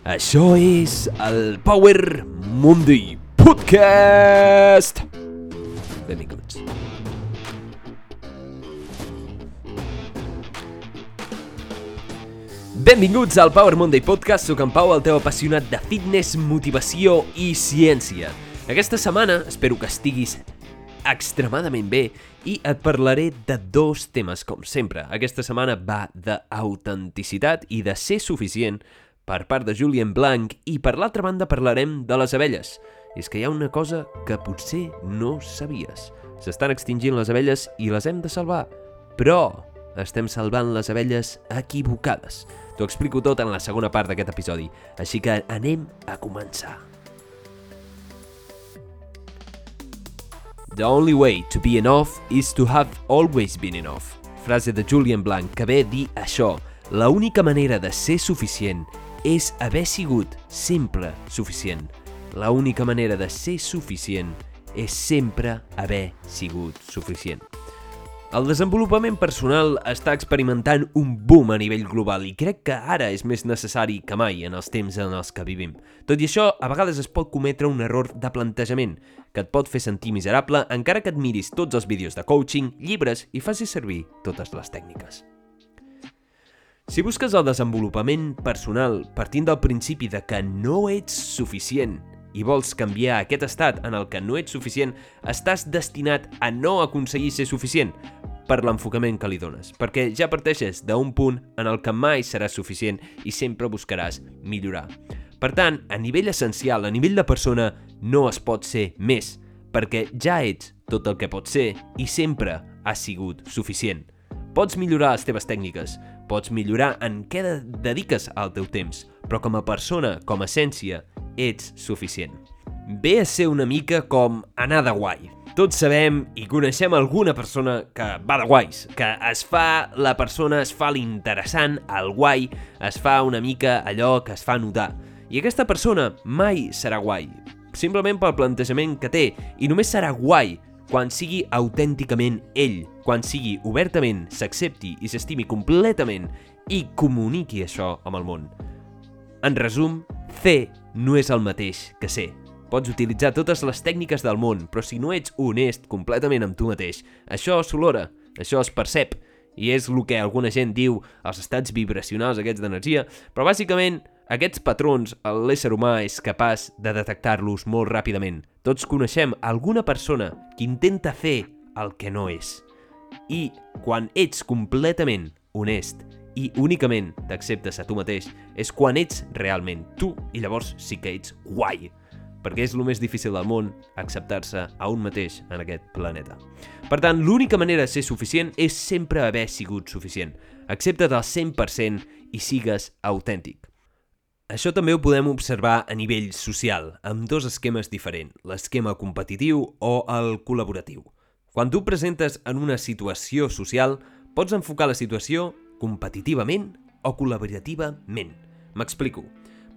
Això és el Power Monday Podcast. Benvinguts. Benvinguts al Power Monday Podcast, sóc en Pau, el teu apassionat de fitness, motivació i ciència. Aquesta setmana espero que estiguis extremadament bé i et parlaré de dos temes, com sempre. Aquesta setmana va d'autenticitat i de ser suficient per part de Julien Blanc i per l'altra banda parlarem de les abelles. És que hi ha una cosa que potser no sabies. S'estan extingint les abelles i les hem de salvar, però estem salvant les abelles equivocades. T'ho explico tot en la segona part d'aquest episodi, així que anem a començar. The only way to be enough is to have always been enough. Frase de Julian Blanc que ve a dir això. La única manera de ser suficient és haver sigut sempre suficient. La única manera de ser suficient és sempre haver sigut suficient. El desenvolupament personal està experimentant un boom a nivell global i crec que ara és més necessari que mai en els temps en els que vivim. Tot i això, a vegades es pot cometre un error de plantejament que et pot fer sentir miserable encara que et miris tots els vídeos de coaching, llibres i facis servir totes les tècniques. Si busques el desenvolupament personal partint del principi de que no ets suficient i vols canviar aquest estat en el que no ets suficient, estàs destinat a no aconseguir ser suficient per l'enfocament que li dones, perquè ja parteixes d'un punt en el que mai seràs suficient i sempre buscaràs millorar. Per tant, a nivell essencial, a nivell de persona, no es pot ser més, perquè ja ets tot el que pots ser i sempre has sigut suficient. Pots millorar les teves tècniques, pots millorar en què dediques al teu temps, però com a persona, com a essència, ets suficient. Ve a ser una mica com anar de guai. Tots sabem i coneixem alguna persona que va de guais, que es fa, la persona es fa l'interessant, el guai, es fa una mica allò que es fa notar. I aquesta persona mai serà guai, simplement pel plantejament que té, i només serà guai quan sigui autènticament ell, quan sigui obertament, s'accepti i s'estimi completament i comuniqui això amb el món. En resum, fer no és el mateix que ser. Pots utilitzar totes les tècniques del món, però si no ets honest completament amb tu mateix, això s'olora, això es percep, i és el que alguna gent diu els estats vibracionals aquests d'energia, però bàsicament aquests patrons l'ésser humà és capaç de detectar-los molt ràpidament. Tots coneixem alguna persona que intenta fer el que no és. I quan ets completament honest i únicament t'acceptes a tu mateix és quan ets realment tu i llavors sí que ets guai perquè és el més difícil del món acceptar-se a un mateix en aquest planeta. Per tant, l'única manera de ser suficient és sempre haver sigut suficient. Accepta't al 100% i sigues autèntic. Això també ho podem observar a nivell social, amb dos esquemes diferents, l'esquema competitiu o el col·laboratiu. Quan tu presentes en una situació social, pots enfocar la situació competitivament o col·laborativament. M'explico.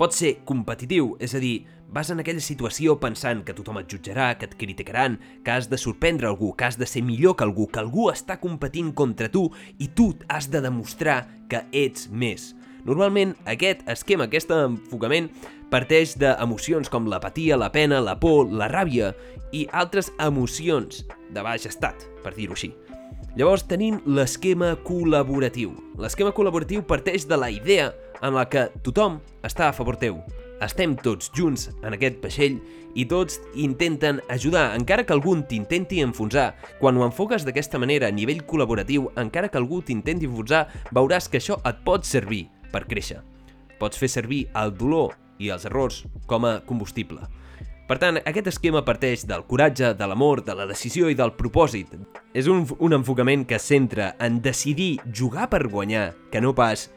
Pot ser competitiu, és a dir, vas en aquella situació pensant que tothom et jutjarà, que et criticaran, que has de sorprendre algú, que has de ser millor que algú, que algú està competint contra tu i tu has de demostrar que ets més. Normalment, aquest esquema, aquest enfocament, parteix d'emocions com l'apatia, la pena, la por, la ràbia i altres emocions de baix estat, per dir-ho així. Llavors tenim l'esquema col·laboratiu. L'esquema col·laboratiu parteix de la idea en la que tothom està a favor teu. Estem tots junts en aquest vaixell i tots intenten ajudar, encara que algun t'intenti enfonsar. Quan ho enfoques d'aquesta manera a nivell col·laboratiu, encara que algú t'intenti enfonsar, veuràs que això et pot servir per créixer. Pots fer servir el dolor i els errors com a combustible. Per tant, aquest esquema parteix del coratge, de l'amor, de la decisió i del propòsit. És un, un enfocament que centra en decidir jugar per guanyar, que no pas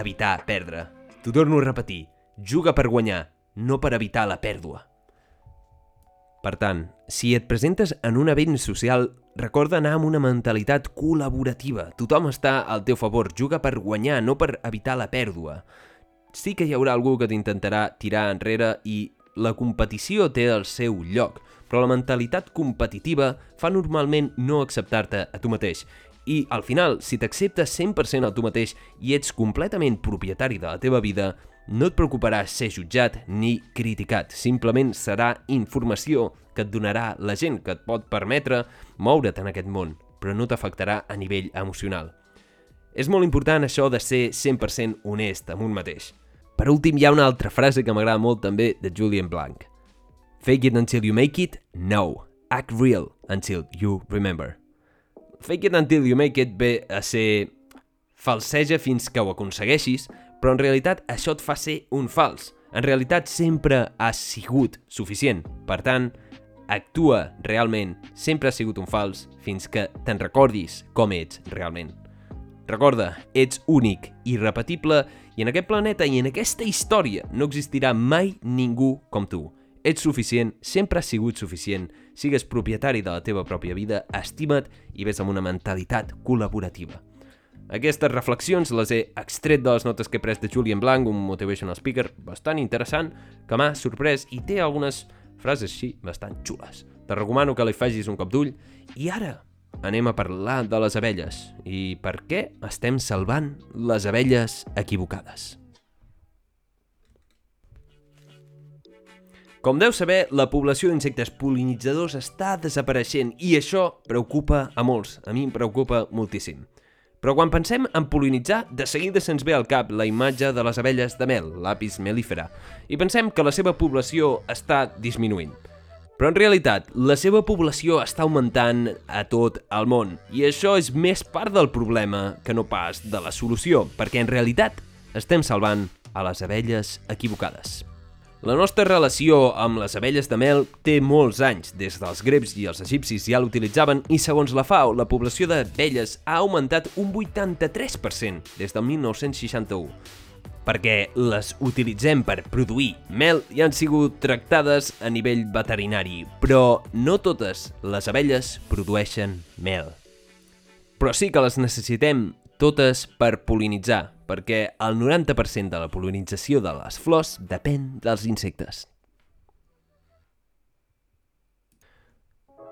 evitar perdre. T'ho torno a repetir, juga per guanyar, no per evitar la pèrdua. Per tant, si et presentes en un event social, recorda anar amb una mentalitat col·laborativa. Tothom està al teu favor, juga per guanyar, no per evitar la pèrdua. Sí que hi haurà algú que t'intentarà tirar enrere i la competició té el seu lloc, però la mentalitat competitiva fa normalment no acceptar-te a tu mateix. I, al final, si t'acceptes 100% a tu mateix i ets completament propietari de la teva vida, no et preocuparà ser jutjat ni criticat. Simplement serà informació que et donarà la gent que et pot permetre moure't en aquest món, però no t'afectarà a nivell emocional. És molt important això de ser 100% honest amb un mateix. Per últim, hi ha una altra frase que m'agrada molt també de Julian Blanc. Fake it until you make it? No. Act real until you remember. Fake it until you make it ve a ser falseja fins que ho aconsegueixis, però en realitat això et fa ser un fals. En realitat sempre has sigut suficient. Per tant, actua realment, sempre has sigut un fals fins que te'n recordis com ets realment. Recorda, ets únic, irrepetible i en aquest planeta i en aquesta història no existirà mai ningú com tu. Ets suficient, sempre has sigut suficient, sigues propietari de la teva pròpia vida, estima't i ves amb una mentalitat col·laborativa. Aquestes reflexions les he extret de les notes que he pres de Julian Blanc, un motivational speaker bastant interessant, que m'ha sorprès i té algunes frases així bastant xules. Te recomano que li facis un cop d'ull. I ara anem a parlar de les abelles i per què estem salvant les abelles equivocades. Com deu saber, la població d'insectes polinitzadors està desapareixent i això preocupa a molts. A mi em preocupa moltíssim. Però quan pensem en polinitzar, de seguida se'ns ve al cap la imatge de les abelles de mel, l'apis mellifera, i pensem que la seva població està disminuint. Però en realitat, la seva població està augmentant a tot el món, i això és més part del problema que no pas de la solució, perquè en realitat estem salvant a les abelles equivocades. La nostra relació amb les abelles de mel té molts anys. Des dels grecs i els egipcis ja l'utilitzaven i segons la FAO, la població d'abelles ha augmentat un 83% des del 1961 perquè les utilitzem per produir mel i han sigut tractades a nivell veterinari, però no totes les abelles produeixen mel. Però sí que les necessitem totes per polinitzar, perquè el 90% de la polinització de les flors depèn dels insectes.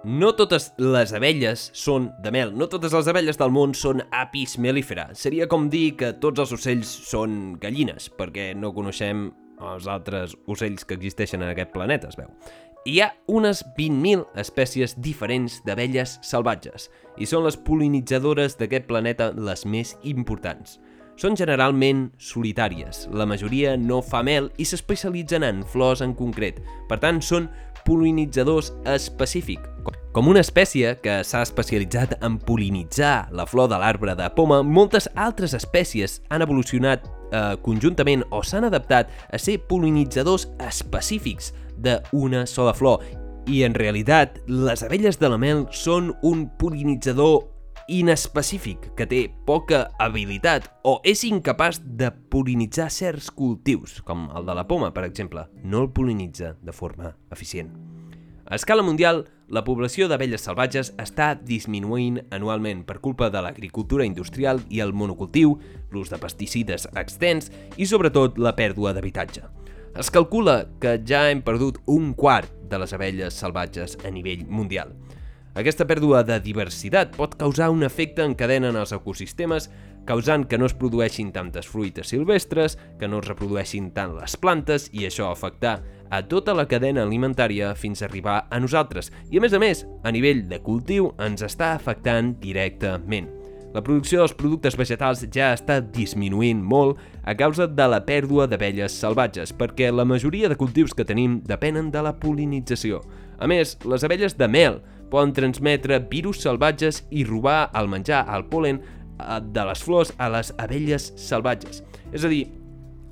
No totes les abelles són de mel, no totes les abelles del món són apis mellifera. Seria com dir que tots els ocells són gallines, perquè no coneixem els altres ocells que existeixen en aquest planeta, es veu. Hi ha unes 20.000 espècies diferents d'abelles salvatges i són les polinitzadores d'aquest planeta les més importants. Són generalment solitàries, la majoria no fa mel i s'especialitzen en flors en concret, per tant són polinitzadors específics. Com una espècie que s'ha especialitzat en polinitzar la flor de l'arbre de poma, moltes altres espècies han evolucionat eh, conjuntament o s'han adaptat a ser polinitzadors específics d'una sola flor. I en realitat, les abelles de la mel són un polinitzador inespecífic que té poca habilitat o és incapaç de polinitzar certs cultius, com el de la poma, per exemple. No el polinitza de forma eficient. A escala mundial, la població d'abelles salvatges està disminuint anualment per culpa de l'agricultura industrial i el monocultiu, l'ús de pesticides extens i sobretot la pèrdua d'habitatge. Es calcula que ja hem perdut un quart de les abelles salvatges a nivell mundial. Aquesta pèrdua de diversitat pot causar un efecte en cadena en els ecosistemes, causant que no es produeixin tantes fruites silvestres, que no es reprodueixin tant les plantes i això afectar a tota la cadena alimentària fins a arribar a nosaltres. I a més a més, a nivell de cultiu ens està afectant directament. La producció dels productes vegetals ja està disminuint molt a causa de la pèrdua d'abelles salvatges, perquè la majoria de cultius que tenim depenen de la polinització. A més, les abelles de mel poden transmetre virus salvatges i robar el menjar, el polen, eh, de les flors a les abelles salvatges. És a dir,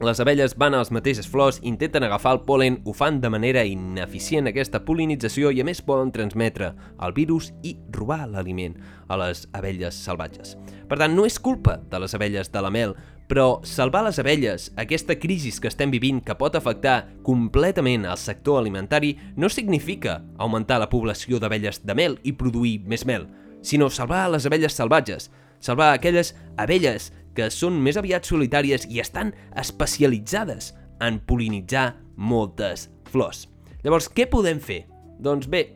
les abelles van a les mateixes flors, intenten agafar el polen, ho fan de manera ineficient aquesta polinització i a més poden transmetre el virus i robar l'aliment a les abelles salvatges. Per tant, no és culpa de les abelles de la mel, però salvar les abelles, aquesta crisi que estem vivint que pot afectar completament el sector alimentari, no significa augmentar la població d'abelles de mel i produir més mel, sinó salvar les abelles salvatges, salvar aquelles abelles que són més aviat solitàries i estan especialitzades en polinitzar moltes flors. Llavors, què podem fer? Doncs bé,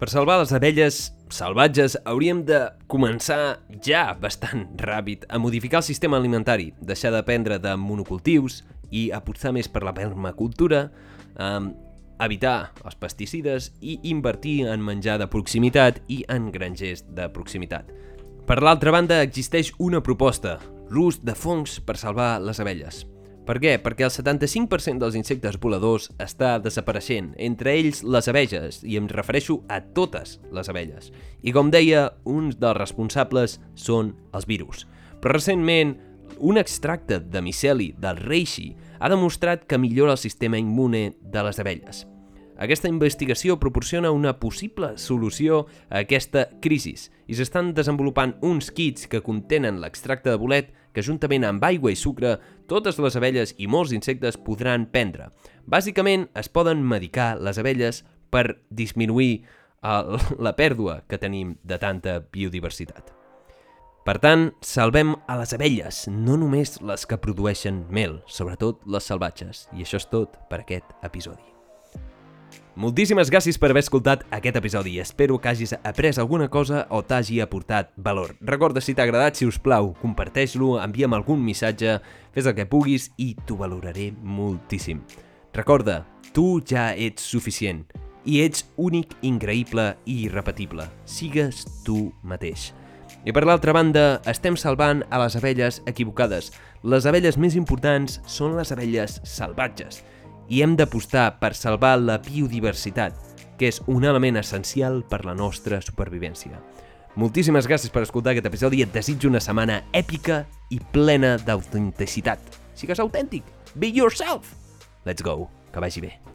per salvar les abelles salvatges, hauríem de començar ja bastant ràpid a modificar el sistema alimentari, deixar de prendre de monocultius i apostar més per la permacultura, eh, evitar els pesticides i invertir en menjar de proximitat i en grangers de proximitat. Per l'altra banda, existeix una proposta, l'ús de fongs per salvar les abelles. Per què? Perquè el 75% dels insectes voladors està desapareixent, entre ells les abelles, i em refereixo a totes les abelles. I com deia, uns dels responsables són els virus. Però recentment, un extracte de miceli del reishi ha demostrat que millora el sistema immune de les abelles. Aquesta investigació proporciona una possible solució a aquesta crisi i s'estan desenvolupant uns kits que contenen l'extracte de bolet que juntament amb aigua i sucre totes les abelles i molts insectes podran prendre. Bàsicament es poden medicar les abelles per disminuir el, la pèrdua que tenim de tanta biodiversitat. Per tant, salvem a les abelles, no només les que produeixen mel, sobretot les salvatges. I això és tot per aquest episodi. Moltíssimes gràcies per haver escoltat aquest episodi. Espero que hagis après alguna cosa o t'hagi aportat valor. Recorda, si t'ha agradat, si us plau, comparteix-lo, envia'm algun missatge, fes el que puguis i t'ho valoraré moltíssim. Recorda, tu ja ets suficient i ets únic, increïble i irrepetible. Sigues tu mateix. I per l'altra banda, estem salvant a les abelles equivocades. Les abelles més importants són les abelles salvatges i hem d'apostar per salvar la biodiversitat, que és un element essencial per la nostra supervivència. Moltíssimes gràcies per escoltar aquest episodi i et desitjo una setmana èpica i plena d'autenticitat. Sigues autèntic. Be yourself. Let's go. Que vagi bé.